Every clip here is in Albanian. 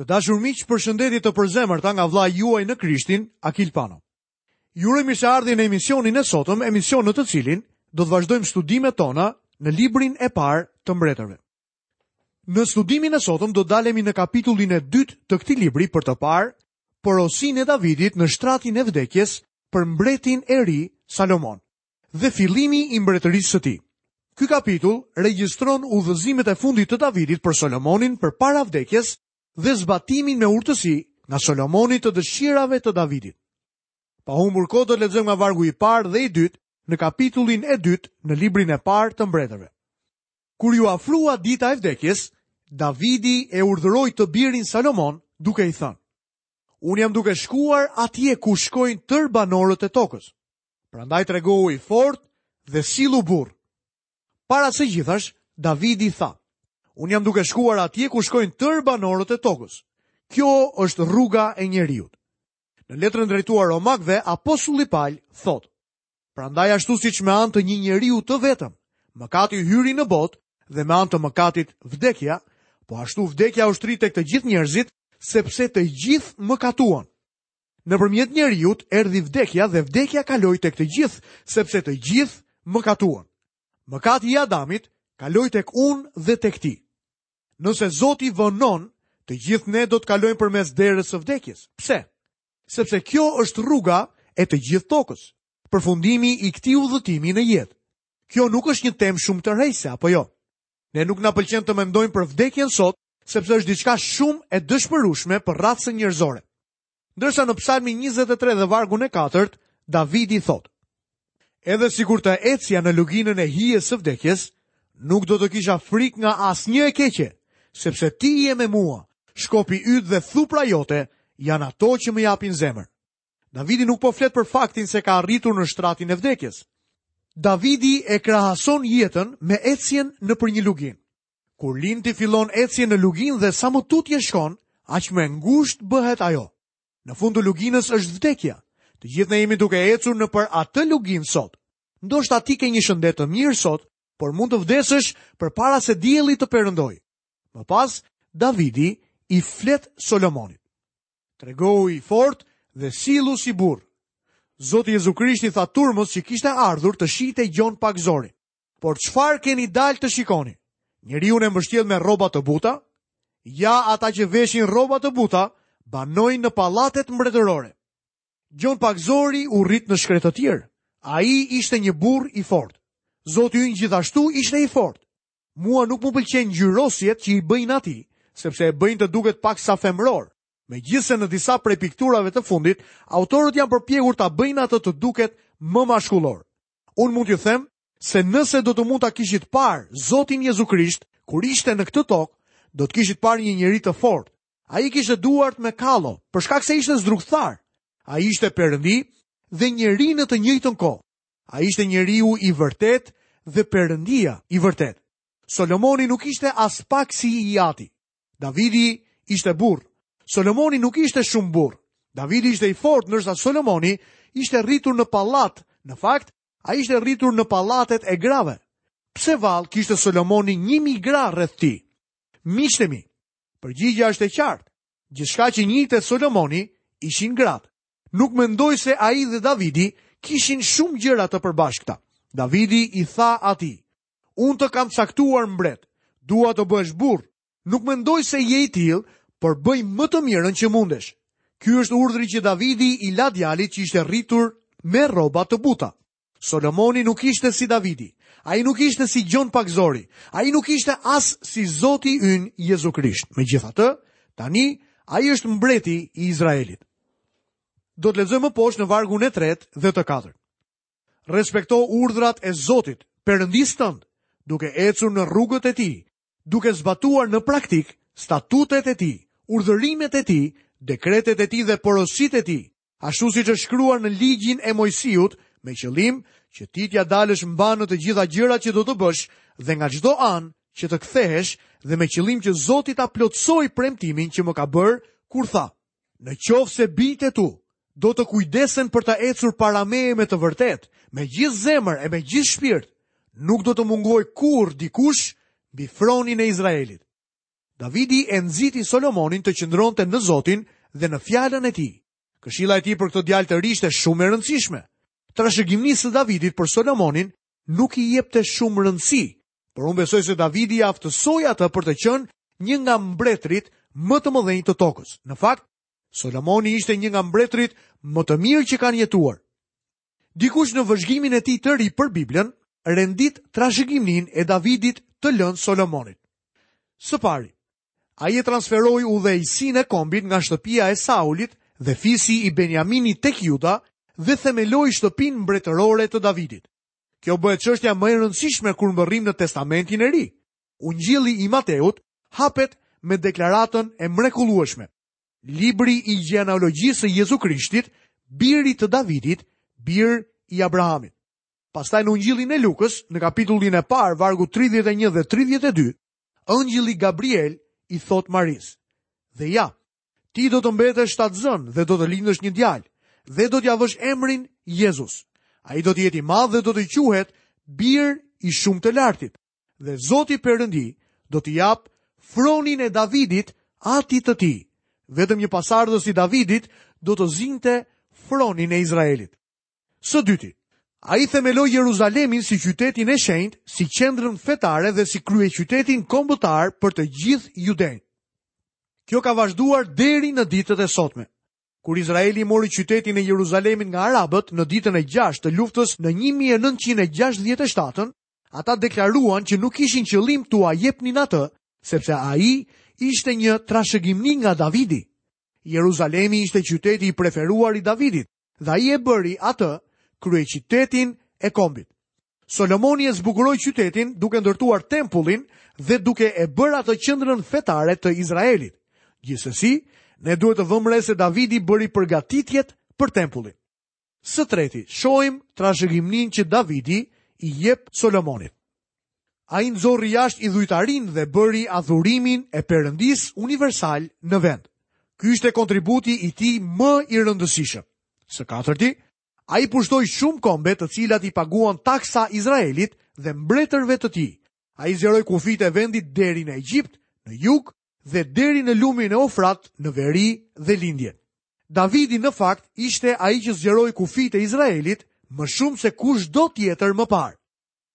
Të dashur miq, përshëndetje të përzemërta nga vëllai juaj në Krishtin, Akil Pano. Ju uroj mirëseardhje në emisionin e sotëm, emision në të cilin do të vazhdojmë studimet tona në librin e parë të mbretërve. Në studimin e sotëm do të ndalemi në kapitullin e dytë të këtij libri për të parë porosinë e Davidit në shtratin e vdekjes për mbretin e ri Salomon. dhe fillimi i mbretërisë së tij. Ky kapitull regjistron udhëzimet e fundit të Davidit për Solomonin përpara vdekjes dhe zbatimin me urtësi nga Solomoni të dëshirave të Davidit. Pa humbur kohë do të lexojmë nga vargu i parë dhe i dytë në kapitullin e dytë në librin e parë të mbretërve. Kur iu afrua dita e vdekjes, Davidi e urdhëroi të birin Salomon duke i thënë: Unë jam duke shkuar atje ku shkojnë tërë banorët e tokës. Prandaj tregohu i fortë dhe sillu si burrë. Para së gjithash, Davidi tha, Unë jam duke shkuar atje ku shkojnë tërë banorët e tokës. Kjo është rruga e njeriut. Në letrën drejtuar romakëve, apostulli Paul thotë: Prandaj ashtu siç me anë të një njeriu të vetëm, mëkati hyri në botë dhe me anë të mëkatit vdekja, po ashtu vdekja u shtri tek të gjithë njerëzit, sepse të gjithë mëkatuan. Nëpërmjet njeriut erdhi vdekja dhe vdekja kaloi tek të gjithë, sepse të gjithë mëkatuan. Mëkati i Adamit kaloi tek unë dhe tek ti. Nëse Zoti vonon, të gjithë ne do të kalojmë përmes derës së vdekjes. Pse? Sepse kjo është rruga e të gjithë tokës, përfundimi i këtij udhëtimi në jetë. Kjo nuk është një temë shumë tërheqëse, apo jo? Ne nuk na pëlqen të mendojmë për vdekjen sot, sepse është diçka shumë e dëshpërueshme për racën njerëzore. Ndërsa në Psalmin 23 dhe vargun e 4, Davidi thotë: Edhe sikur të ecja në luginën e hijes së vdekjes, nuk do të kisha frikë nga asnjë e keqe, sepse ti je me mua, shkopi yt dhe thupra jote janë ato që më japin zemër. Davidi nuk po flet për faktin se ka arritur në shtratin e vdekjes. Davidi e krahason jetën me ecjen nëpër një luginë. Kur lind, ti fillon ecjen në luginë dhe sa më tutje shkon, aq më e ngushtë bëhet ajo. Në fund të luginës është vdekja. Të gjithë ne jemi duke ecur nëpër atë luginë sot. Ndoshta ti ke një shëndet të mirë sot, por mund të vdesësh përpara se dielli të perëndojë. Më pas, Davidi i flet Solomonit. Tregohu i fortë dhe sillu si burrë. Zoti Jezu Krisht i tha turmës që kishte ardhur të shihte Gjon Pagëzorin. Por çfarë keni dalë të shikoni? Njeriun e mbështjellë me rroba të buta? Ja ata që veshin rroba të buta, banojnë në pallatet mbretërore. Gjon Pagëzori u rrit në shkretëtirë. Ai ishte një burrë i fortë. Zoti ynë gjithashtu ishte i fortë. Mua nuk më pëlqejnë ngjyrosjet që i bëjnë atij, sepse e bëjnë të duket paksa femëror. Megjithëse në disa prej pikturave të fundit, autorët janë përpjekur ta bëjnë atë të duket më mashkullor. Unë mund t'ju them se nëse do të mund ta kishit parë Zotin Jezu Krisht kur ishte në këtë tokë, do të kishit parë një njeri të fortë. Ai kishte duart me kallo, për shkak se ishte zdrukthtar. Ai ishte perëndi dhe njeri në të njëjtën kohë. Ai ishte njeriu i vërtetë dhe perëndia i vërtetë. Solomoni nuk ishte aspak si i ati. Davidi ishte burrë. Solomoni nuk ishte shumë burrë. Davidi ishte i fortë, ndërsa Solomoni ishte rritur në pallat. Në fakt, ai ishte rritur në pallatet e grave. Pse vallë kishte Solomoni 1000 gra rreth tij? Miqtë mi, përgjigja është e qartë. Gjithçka që njihte Solomoni ishin gratë. Nuk mendoj se ai dhe Davidi kishin shumë gjëra të përbashkëta. Davidi i tha atij, Unë të kam caktuar mbret. Dua të bëhesh burrë. Nuk mendoj se je i tillë, por bëj më të mirën që mundesh. Ky është urdhri që Davidi i la djalit që ishte rritur me rroba të buta. Solomoni nuk ishte si Davidi. Ai nuk ishte si Gjon Pagëzori. Ai nuk ishte as si Zoti ynë Jezu Krisht. Megjithatë, tani ai është mbreti i Izraelit. Do të lexojmë më poshtë në vargun e tretë dhe të katërt. Respekto urdhrat e Zotit, Perëndisë tënd, duke ecur në rrugët e Tij, duke zbatuar në praktikë statutet e Tij, urdhërimet e Tij, dekretet e Tij dhe porositë e Tij, ashtu siç është shkruar në Ligjin e Moisiut, me qëllim që ti t'ia dalësh mbanë në të gjitha gjërat që do të bësh dhe nga çdo anë që të kthehesh dhe me qëllim që Zoti ta plotësojë premtimin që më ka bërë kur tha: Në qoftë se bijtë e tu, do të kujdesen për të ecur para meje me të vërtetë, me gjithë zemër e me gjithë shpirt, nuk do të mungojë kurrë dikush mbi fronin e Izraelit. Davidi e nxiti Solomonin të qëndronte në Zotin dhe në fjalën e tij. Këshilla e tij për këtë djalë të ri ishte shumë e rëndësishme. Trashëgimisë së Davidit për Solomonin nuk i jepet shumë rëndësi, Por unë besoj se Davidi e aftësoi atë për të qenë një nga mbretërit më të mëdhenj të tokës. Në fakt, Solomoni ishte një nga mbretërit më të mirë që kanë jetuar. Dikush në vëzhgimin e tij të ri për Biblën rendit trashëgiminë e Davidit të lënë Solomonit. Së pari, ai e transferoi udhëheqësinë e kombit nga shtëpia e Saulit dhe fisi i Beniaminit tek Juda dhe themeloi shtëpinë mbretërore të Davidit. Kjo bëhet çështja më e rëndësishme kur mbërrim në Testamentin e Ri. Ungjilli i Mateut hapet me deklaratën e mrekullueshme. Libri i gjenealogjisë së Jezu Krishtit, birit të Davidit, bir i Abrahamit. Pastaj në Ungjillin e Lukës, në kapitullin e parë, vargu 31 dhe 32, engjëlli Gabriel i thotë Marisë, dhe ja, Ti do të mbetesh shtatzënë dhe do të lindësh një djalë dhe do t'ia vësh emrin Jezus. Ai do të jetë i madh dhe do të quhet bir i shumë të lartit dhe Zoti Perëndi do t'i japë fronin e Davidit atit të tij. Vetëm një pasardhës i Davidit do të zinte fronin e Izraelit. Së dyti, ai themeloi Jeruzalemin si qytetin e shenjtë, si qendrën fetare dhe si kryeqytetin kombëtar për të gjithë judenjtë. Kjo ka vazhduar deri në ditët e sotme. Kur Izraeli mori qytetin e Jeruzalemit nga Arabët në ditën e 6 të luftës në 1967-ën, ata deklaruan që nuk kishin qëllim t'ua jepnin atë, sepse ai ishte një trashëgimi nga Davidi. Jeruzalemi ishte qyteti i preferuar i Davidit, dhe ai e bëri atë kryeqytetin e kombit. Solomoni e zbukuroi qytetin duke ndërtuar tempullin dhe duke e bërë atë qendrën fetare të Izraelit. Gjithsesi, ne duhet të vëmë re se Davidi bëri përgatitjet për tempullin. Së treti, shohim trashëgiminë që Davidi i jep Solomonit. Ai nxorri jashtë idhujtarinë dhe bëri adhurimin e Perëndisë universal në vend. Ky ishte kontributi i tij më i rëndësishëm. Së katërti, ai pushtoi shumë kombe të cilat i paguan taksa Izraelit dhe mbretërve të tij. Ai zgjeroi kufijtë e vendit deri në Egjipt, në jug dhe deri në lumin Eufrat në veri dhe lindje. Davidi në fakt ishte ai që zgjeroi kufijtë e Izraelit më shumë se kushdo tjetër më parë.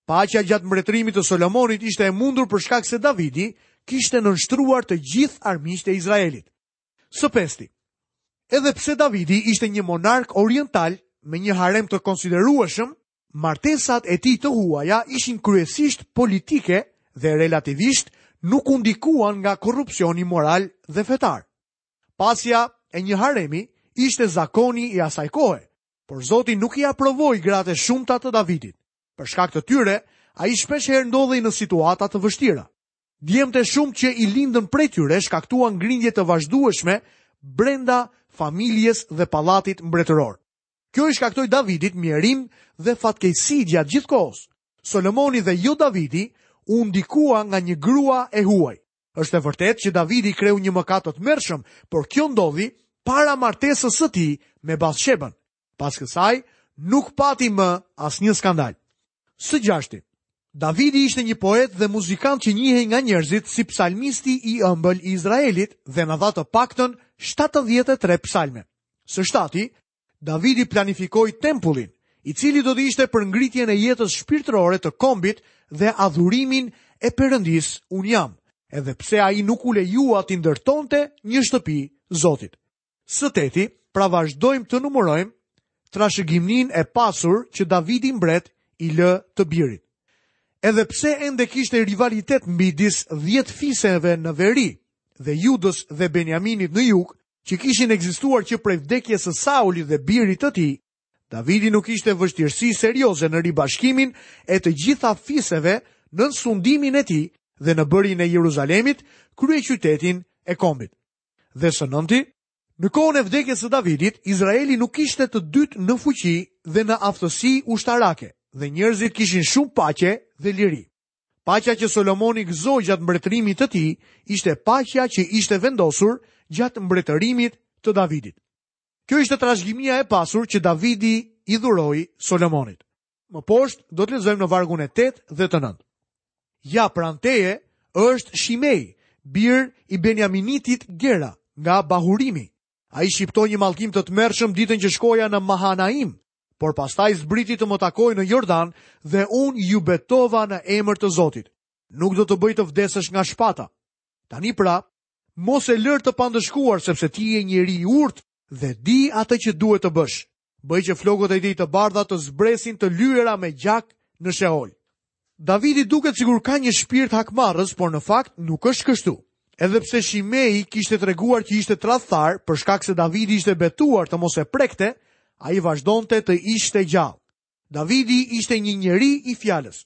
Paqja gjatë mbretërimit të Solomonit ishte e mundur për shkak se Davidi kishte nënshtruar të gjithë armiqtë e Izraelit. Së pesti, edhe pse Davidi ishte një monark oriental me një harem të konsiderueshëm, martesat e tij të huaja ishin kryesisht politike dhe relativisht nuk u ndikuan nga korrupsioni moral dhe fetar. Pasja e një haremi ishte zakoni i asaj kohe, por Zoti nuk i aprovoi gratë e shumta të Davidit. Për shkak të tyre, ai shpeshherë ndodhej në situata të vështira. Djemtë e shumë që i lindën prej tyre shkaktuan grindje të vazhdueshme brenda familjes dhe pallatit mbretëror. Kjo i shkaktoi Davidit mjerim dhe fatkeqësi gjatë gjithë kohës. Solomoni dhe jo Davidi u ndikua nga një grua e huaj. Është e vërtetë që Davidi kreu një mëkat të tmerrshëm, por kjo ndodhi para martesës së tij me Bathshebën. Pas kësaj, nuk pati më asnjë skandal. Së gjashti, Davidi ishte një poet dhe muzikant që njihej nga njerëzit si psalmisti i ëmbël i Izraelit dhe na dha të paktën 73 psalme. Së shtati, Davidi planifikoi tempullin, i cili do të ishte për ngritjen e jetës shpirtërore të kombit dhe adhurimin e Perëndisë Unë Jam, edhe pse ai nuk u lejua t'i ndërtonte një shtëpi Zotit. Së teti, pra vazhdojmë të numërojmë trashëgiminë e pasur që Davidi mbret i lë të birit. Edhe pse ende kishte rivalitet midis 10 fiseve në veri dhe Judës dhe Benjaminit në jug, që kishin ekzistuar që prej vdekjes së Saulit dhe birit të tij, Davidi nuk kishte vështirësi serioze në ribashkimin e të gjitha fiseve nën sundimin e tij dhe në bërjen e Jeruzalemit kryeqytetin e kombit. Dhe së nënti, në kohën e vdekjes së Davidit, Izraeli nuk kishte të dytë në fuqi dhe në aftësi ushtarake, dhe njerëzit kishin shumë paqe dhe liri. Paqja që Solomoni gëzoi gjatë mbretërimit të tij ishte paqja që ishte vendosur gjatë mbretërimit të Davidit. Kjo ishte trashëgimia e pasur që Davidi i dhuroi Solomonit. Më poshtë do të lexojmë në vargun e 8 dhe të 9. Ja pranë teje është Shimei, bir i Benjaminitit Gera, nga Bahurimi. Ai shqiptoi një mallkim të tmerrshëm ditën që shkoja në Mahanaim, por pastaj zbriti të më takojë në Jordan dhe unë iu betova në emër të Zotit. Nuk do të bëj të vdesësh nga shpata. Tani pra, mos e lërë të pandëshkuar sepse ti je njeri i urtë dhe di atë që duhet të bësh. Bëj që flokët e tij të bardha të zbresin të lyera me gjak në Sheol. Davidi duket sikur ka një shpirt hakmarrës, por në fakt nuk është kështu. Edhe pse Shimei kishte treguar që ishte tradhtar për shkak se Davidi ishte betuar të mos e prekte, ai vazhdonte të ishte gjallë. Davidi ishte një njeri i fjalës.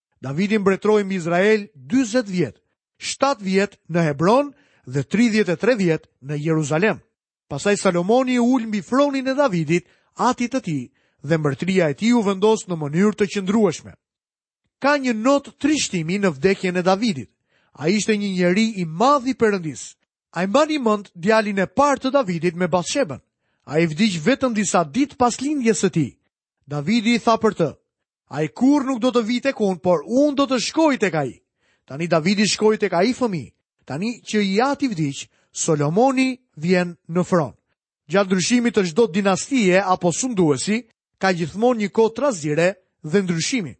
Davidi mbretëroi mbi Izrael 40 vjet, 7 vjet në Hebron dhe 33 vjet në Jeruzalem. Pastaj Salomoni u ul mbi fronin e Davidit, atit të tij, dhe mbretëria e tij u vendos në mënyrë të qëndrueshme. Ka një notë trishtimi në vdekjen e Davidit. Ai ishte një njeri i madh i Perëndisë. A i mbani mend djalin e parë të Davidit me Batshebën? Ai vdiq vetëm disa ditë pas lindjes së tij? Davidi tha për të, ai kurrë nuk do të vijë tek unë, por unë do të shkoj tek ai. Tani Davidi shkoi tek ai fëmijë, tani që i ati vdiq, Solomoni vjen në fron. Gjatë ndryshimit të çdo dinastie apo sunduesi, ka gjithmonë një kohë trazire dhe ndryshimi.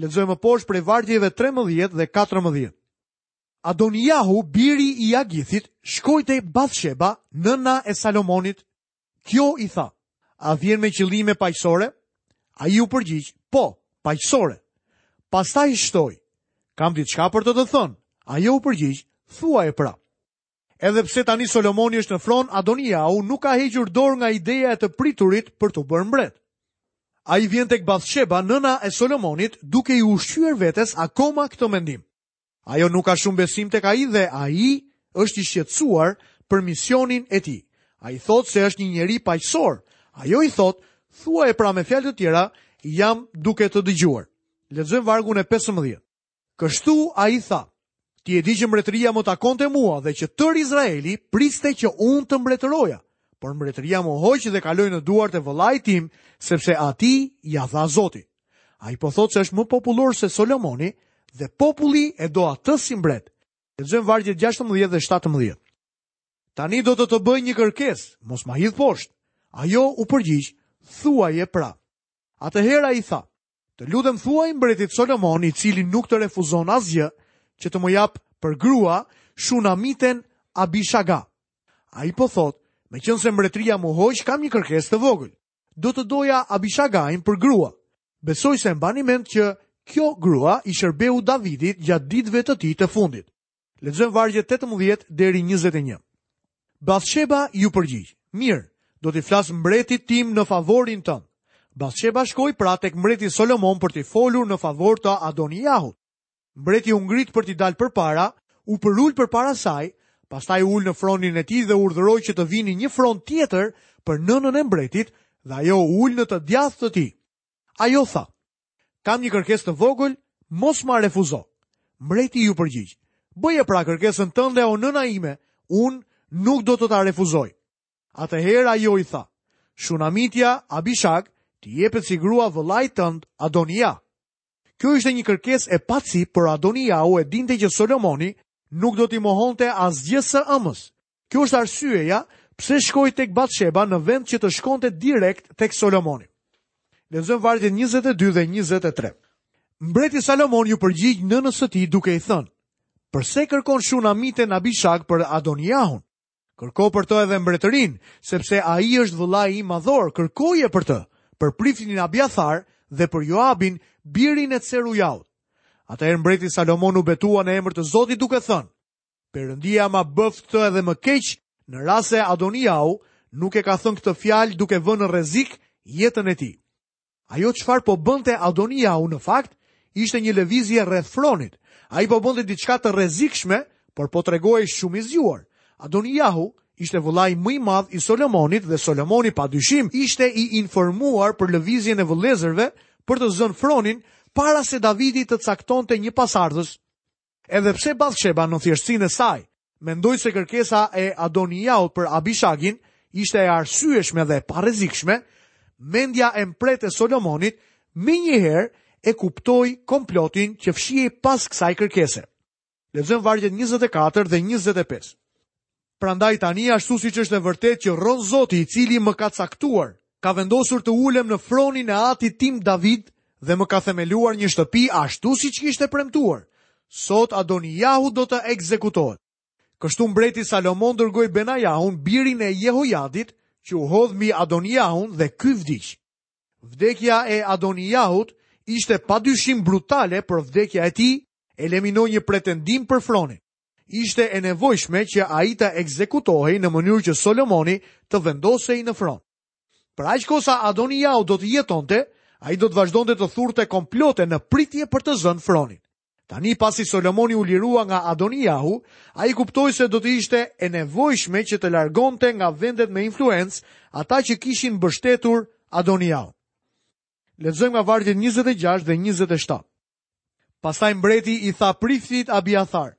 Lexojmë më poshtë prej vargjeve 13 dhe 14. Adonijahu, biri i Agithit, shkoi te Bathsheba, nëna e Salomonit, Kjo i tha, a vjen me qëllime paqësore? Ai u përgjigj, po, paqësore. Pastaj shtoi, kam diçka për të të thënë, ajo u përgjigj, thuaje pra. Edhe pse tani Solomoni është në fron, Adonijahu nuk ka hequr dorë nga ideja e të priturit për t'u bërë mbret. Ai vjen tek Bathsheba, nëna e Solomonit, duke i ushqyer vetes akoma këtë mendim. Ajo nuk ka shumë besim tek ai dhe ai është i shqetësuar për misionin e tij. Ai thotë se është një njeri paqësor. Ajo i thotë, thuaje pra me fjalë të tjera, jam duke të dëgjuar. Lexojmë vargun e 15. Kështu ai tha: Ti e di që mbretëria më takonte mua dhe që tërë Izraeli priste që unë të mbretëroja, por mbretëria m'u hoq dhe kaloi në duart e vëllait tim, sepse atij ia dha Zoti. Ai po thotë se është më popullor se Solomoni dhe populli e do atë si mbret. Lexojmë vargjet 16 dhe 17. Tani do të të bëj një kërkesë, mos ma hidh poshtë. Ajo u përgjigj, thuaje pra. Atëherë ai tha, të lutem thuaji mbretit Solomon i cili nuk të refuzon asgjë që të më japë për grua shunamiten Abishaga. Ai po thotë, meqenëse mbretëria m'u hoq kam një kërkesë të vogël. Do të doja Abishagajn për grua. Besoj se mbani mend që kjo grua i shërbeu Davidit gjatë ditëve të tij të fundit. Lexojmë vargjet 18 deri 21. Bathsheba iu përgjigj: Mirë, do t'i flas mbretit tim në favorin tënd. Bathsheba shkoi pra tek mbreti Solomon për t'i folur në favor të Adonijahut. Mbreti u ngrit për t'i dalë përpara, u përul përpara saj, pastaj u ul në fronin e tij dhe urdhëroi që të vinin një fron tjetër për nënën e mbretit dhe ajo u ul në të djathtë të tij. Ajo tha, Kam një kërkesë të vogël, mos ma refuzo. Mbreti iu përgjigj, Bëje pra kërkesën tënde o nëna ime, unë nuk do të ta refuzoj. Atëherë ajo i tha, Shunamitja Abishag t'i jepet si grua vëllait tënd Adonija. Kjo ishte një kërkesë e pacipë, por Adonijahu e dinte që Solomoni nuk do t'i mohonte asgjë së ëmës. Kjo është arsyeja pse shkoi tek Bathsheba në vend që të shkonte direkt tek Solomoni. Lexojmë vargjet 22 dhe 23. Mbreti Salomon iu përgjigj nënës së tij duke i thënë: Përse kërkon shunamiten Abishag për Adonijahun? Kërko për të edhe mbretërinë, sepse ai është vëllai im i madh. Po, kërkoje për të, për priftin Abjathar dhe për Joabin, birin e Cerujahut. Atëherë mbreti Salomon u betua në emër të Zotit duke thënë, Perëndia ma bëftë këtë edhe më keq në rast se Adonijahu nuk e ka thënë këtë fjalë duke vënë në rrezik jetën e tij. Ajo çfarë po bënte Adonijahu në fakt ishte një lëvizje rreth fronit. Ai po bënte diçka të rrezikshme, por po tregohej shumë i zgjuar. Adonijahu ishte vëllai më i madh i Solomonit dhe Solomoni pa dyshim ishte i informuar për lëvizjen e vëllezërve për të zënë fronin para se Davidi të caktonte një pasardhës. Edhe pse Bathsheba në thjeshtësinë e saj mendoi se kërkesa e Adonijahut për Abishagin ishte e arsyeshme dhe e parrezikshme, mendja e mprehtë e Solomonit menjëherë e kuptoi komplotin që fshihej pas kësaj kërkese. Lexojmë vargjet 24 dhe 25. Prandaj tani ashtu siç është e vërtetë që rron Zoti i cili më ka caktuar, ka vendosur të ulem në fronin e atit tim David dhe më ka themeluar një shtëpi ashtu siç kishte premtuar. Sot Adonijahu do të ekzekutohet. Kështu mbreti Salomon dërgoi Benajahun, birin e Jehojadit, që u hodh mbi Adonijahun dhe ky vdiq. Vdekja e Adonijahut ishte pa dyshim brutale, por vdekja e tij, eliminoi një pretendim për fronin. ishte e nevojshme që ai të ekzekutohej në mënyrë që Solomoni të vendosej në fron. Për aq kohë sa Adonijahu do të jetonte, ai do të vazhdonte të thurte komplote në pritje për të zënë fronin. Tani pasi Solomoni u lirua nga Adonijahu, ai kuptoi se do të ishte e nevojshme që të largonte nga vendet me influencë ata që kishin mbështetur Adonijahun. Lexojmë nga vargjet 26 dhe 27. Pastaj mbreti i tha priftit Abiathar,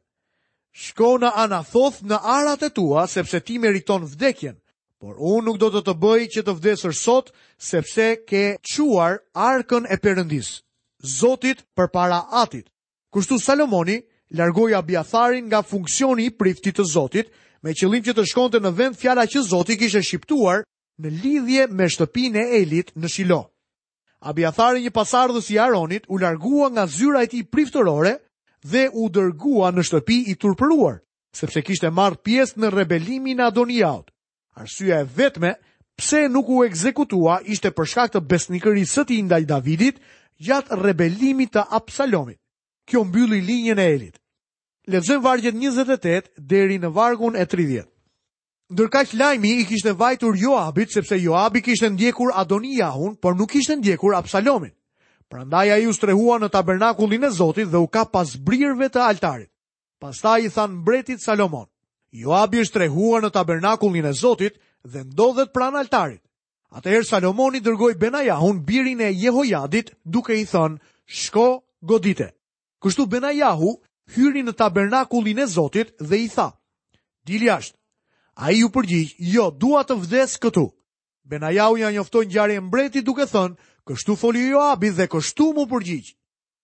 shko në Anathoth në arat e tua, sepse ti meriton vdekjen, por unë nuk do të të bëj që të vdesësh sot, sepse ke çuar arkën e Perëndisë, Zotit përpara atit. Kështu Salomoni largoi Abiatharin nga funksioni i priftit të Zotit, me qëllim që të shkonte në vend fjala që Zoti kishte shqiptuar në lidhje me shtëpinë e Elit në Shilo. Abiathari, një pasardhës i Aronit, u largua nga zyra e tij priftërore dhe u dërgua në shtëpi i turpëruar, sepse kishte marrë pjesë në rebelimin e Adonijahut. Arsyeja e vetme pse nuk u ekzekutua ishte për shkak të besnikërisë së tij ndaj Davidit gjatë rebelimit të Absalomit. Kjo mbylli linjën e Elit. Lexojmë vargjet 28 deri në vargun e 30. Ndërkaq lajmi i kishte vajtur Joabit sepse Joabi kishte ndjekur Adonijahun, por nuk kishte ndjekur Absalomin. Prandaj ai u strehua në tabernakullin e Zotit dhe u kap pas brirëve të altarit. Pastaj i thanë mbretit Salomon: Joabi është strehuar në tabernakullin e Zotit dhe ndodhet pranë altarit. Atëherë Salomoni dërgoi Benajahun, birin e Jehojadit, duke i thënë: Shko, godite. Kështu Benajahu hyri në tabernakullin e Zotit dhe i tha, Dil jashtë. Ai u përgjigj, Jo, dua të vdes këtu. Benajahu ia njoftoi ngjarjen mbretit duke thënë, Kështu foli Joabi dhe kështu m'u përgjigj.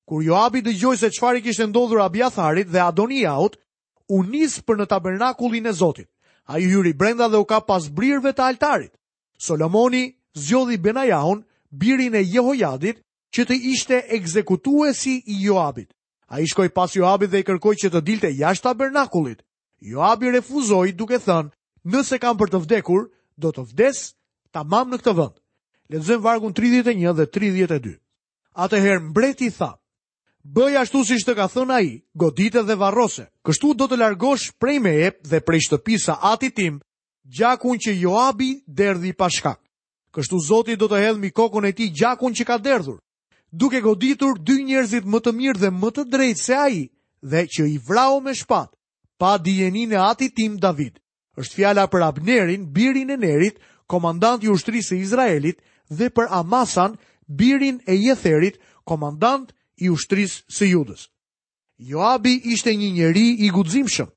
Kur Joabi dëgjoi se çfarë i kishte ndodhur Abiatharit dhe Adonijahut, u nis për në tabernakullin e Zotit. Ai hyri brenda dhe u kap pas brirëve të altarit. Solomoni zgjodhi Benajahun, birin e Jehojadit, që të ishte ekzekutuesi i Joabit. Ai shkoi pas Joabit dhe i kërkoi që të dilte jashtë tabernakullit. Joabi refuzoi duke thënë, "Nëse kam për të vdekur, do të vdes tamam në këtë vend." Lexojmë vargun 31 dhe 32. Atëherë mbreti tha, Bëj ashtu siç të ka thënë ai, godite dhe varrose, kështu do të largosh prej meje dhe prej shtëpisë së atit tim, gjakun që Joabi derdhi pa shkak. Kështu Zoti do të hedhë mbi kokën e tij gjakun që ka derdhur, duke goditur dy njerëz më të mirë dhe më të drejtë se ai dhe që i vrau me shpatë, pa dijeninë e atit tim David. Është fjala për Abnerin, birin e Nerit, komandant i ushtrisë së Izraelit, dhe për Amasan, birin e Jetherit, komandant i ushtrisë së Judës. Joabi ishte një njeri i guximshëm.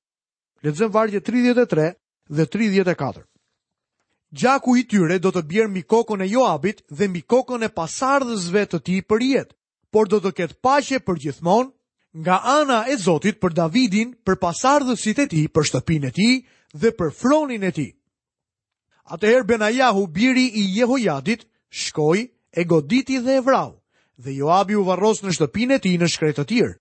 Lexojmë vargjet 33 dhe 34. Gjaku i tyre do të bjerë mbi kokën e Joabit dhe mbi kokën e pasardhësve të tij për jetë, por do të ketë paqe përgjithmonë nga ana e Zotit për Davidin, për pasardhësit e tij, për shtëpinë e tij dhe për fronin e tij. Atëherë Benajahu, biri i Jehojadit, shkoi e goditi dhe e vrau, dhe Joabi u varros në shtëpinë e tij në shkretëtirë,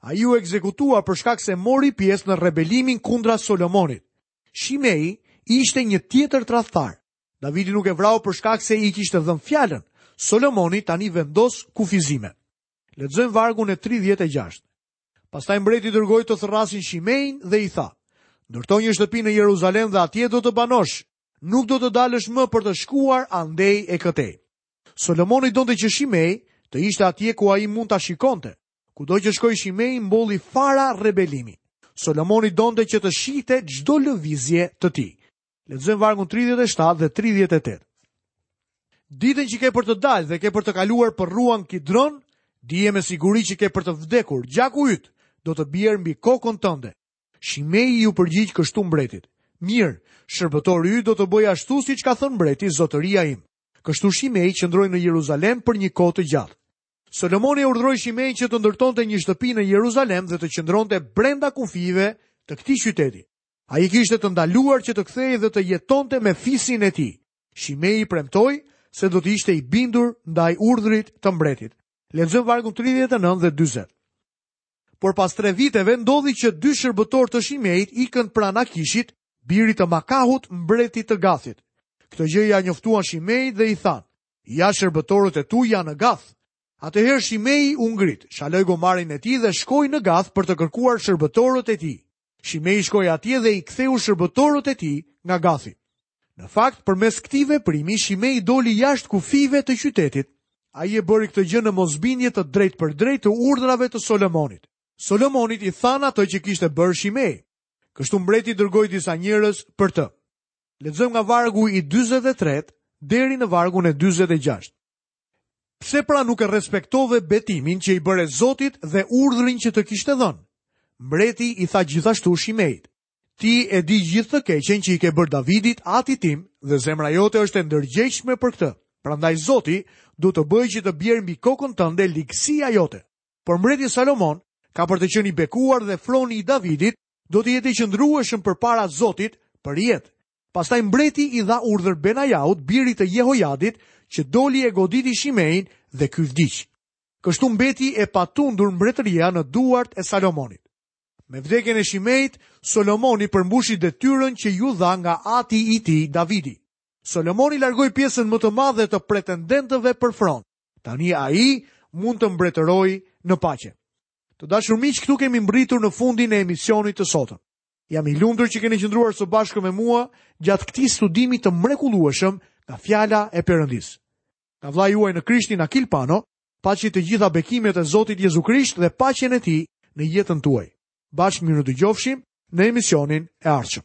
Ai u ekzekutua për shkak se mori pjesë në rebelimin kundra Solomonit. Shimei ishte një tjetër tradhtar. Davidi nuk e vrau për shkak se i kishte dhënë fjalën. Solomoni tani vendos kufizime. Lexojmë vargun e 36. Pastaj mbreti dërgoi të thërrasin Shimein dhe i tha: Ndërto një shtëpi në Jeruzalem dhe atje do të banosh. Nuk do të dalësh më për të shkuar andej e këtej. Solomoni donte që Shimei të ishte atje ku ai mund ta shikonte. Kudo që shkoi Shimei mbolli fara rebelimi. Solomoni donte që të shihte çdo lëvizje të tij. Lexojmë vargun 37 dhe 38. Ditën që ke për të dalë dhe ke për të kaluar përruan Kidron, dije me siguri që ke për të vdekur, gjaku yt do të bjerë mbi kokën tënde. Shimei iu përgjigj kështu mbretit. Mirë, shërbëtori yt do të bëjë ashtu siç ka thënë mbreti, zotëria im. Kështu Shimei qëndroi në Jeruzalem për një kohë të gjatë. Solomoni e urdhëroi Shimein që të ndërtonte një shtëpi në Jeruzalem dhe të qëndronte brenda kufijve të këtij qyteti. Ai kishte të ndaluar që të kthehej dhe të jetonte me fisin e tij. Shimei premtoi se do të ishte i bindur ndaj urdhrit të mbretit. Lexojmë vargun 39 dhe 40. Por pas tre viteve ndodhi që dy shërbëtorë të Shimeit ikën pranë Akishit, birit të Makahut, mbretit të Gathit. Këtë gjë ia njoftuan Shimeit dhe i thanë: Ja shërbëtorët e tu janë në Gath. Atëherë Shimei u ngrit, shaloi gomarin e tij dhe shkoi në Gath për të kërkuar shërbëtorët e tij. Shimei shkoi atje dhe i ktheu shërbëtorët e tij nga Gathi. Në fakt, përmes këtij veprimi Shimei doli jashtë kufijve të qytetit. Ai e bëri këtë gjë në mosbindje të drejtpërdrejtë të urdhrave të Solomonit. Solomonit i thanë atë që kishte bërë Shimei. Kështu mbreti dërgoi disa njerëz për të. Lexojmë nga vargu i 43 deri në vargun e 46. Pse pra nuk e respektove betimin që i bëre Zotit dhe urdhrin që të kishte dhënë? Mbreti i tha gjithashtu Shimeit, ti e di gjithë të keqen që i ke bërë Davidit atit tim dhe zemra jote është e ndërgjegjshme për këtë. Prandaj Zoti do të bëjë që të bjerë mbi kokën tënde ligësia jote. Por mbreti Salomon ka për të qenë i bekuar dhe froni i Davidit do të jetë i qëndrueshëm përpara Zotit përjetë. Pastaj mbreti i dha urdhër Benajahut, birit të Jehojadit, që doli e goditi Shimein dhe ky vdiq. Kështu mbeti e patundur mbretëria në duart e Salomonit. Me vdekjen e Shimeit, Solomoni përmbushi detyrën që iu dha nga ati i tij Davidi. Solomoni largoi pjesën më të madhe të pretendentëve për fron. Tani ai mund të mbretërojë në paqe. Të dashur miq, këtu kemi mbërritur në fundin e emisionit të sotëm. Jam i lumtur që keni qëndruar së bashku me mua gjatë këtij studimi të mrekullueshëm nga fjala e Perëndisë. Nga vëllai juaj në Krishtin Akil Pano, paçi të gjitha bekimet e Zotit Jezu Krisht dhe paqen e tij në jetën tuaj. Bashkë mirudëgjofshim në emisionin e ardhshëm.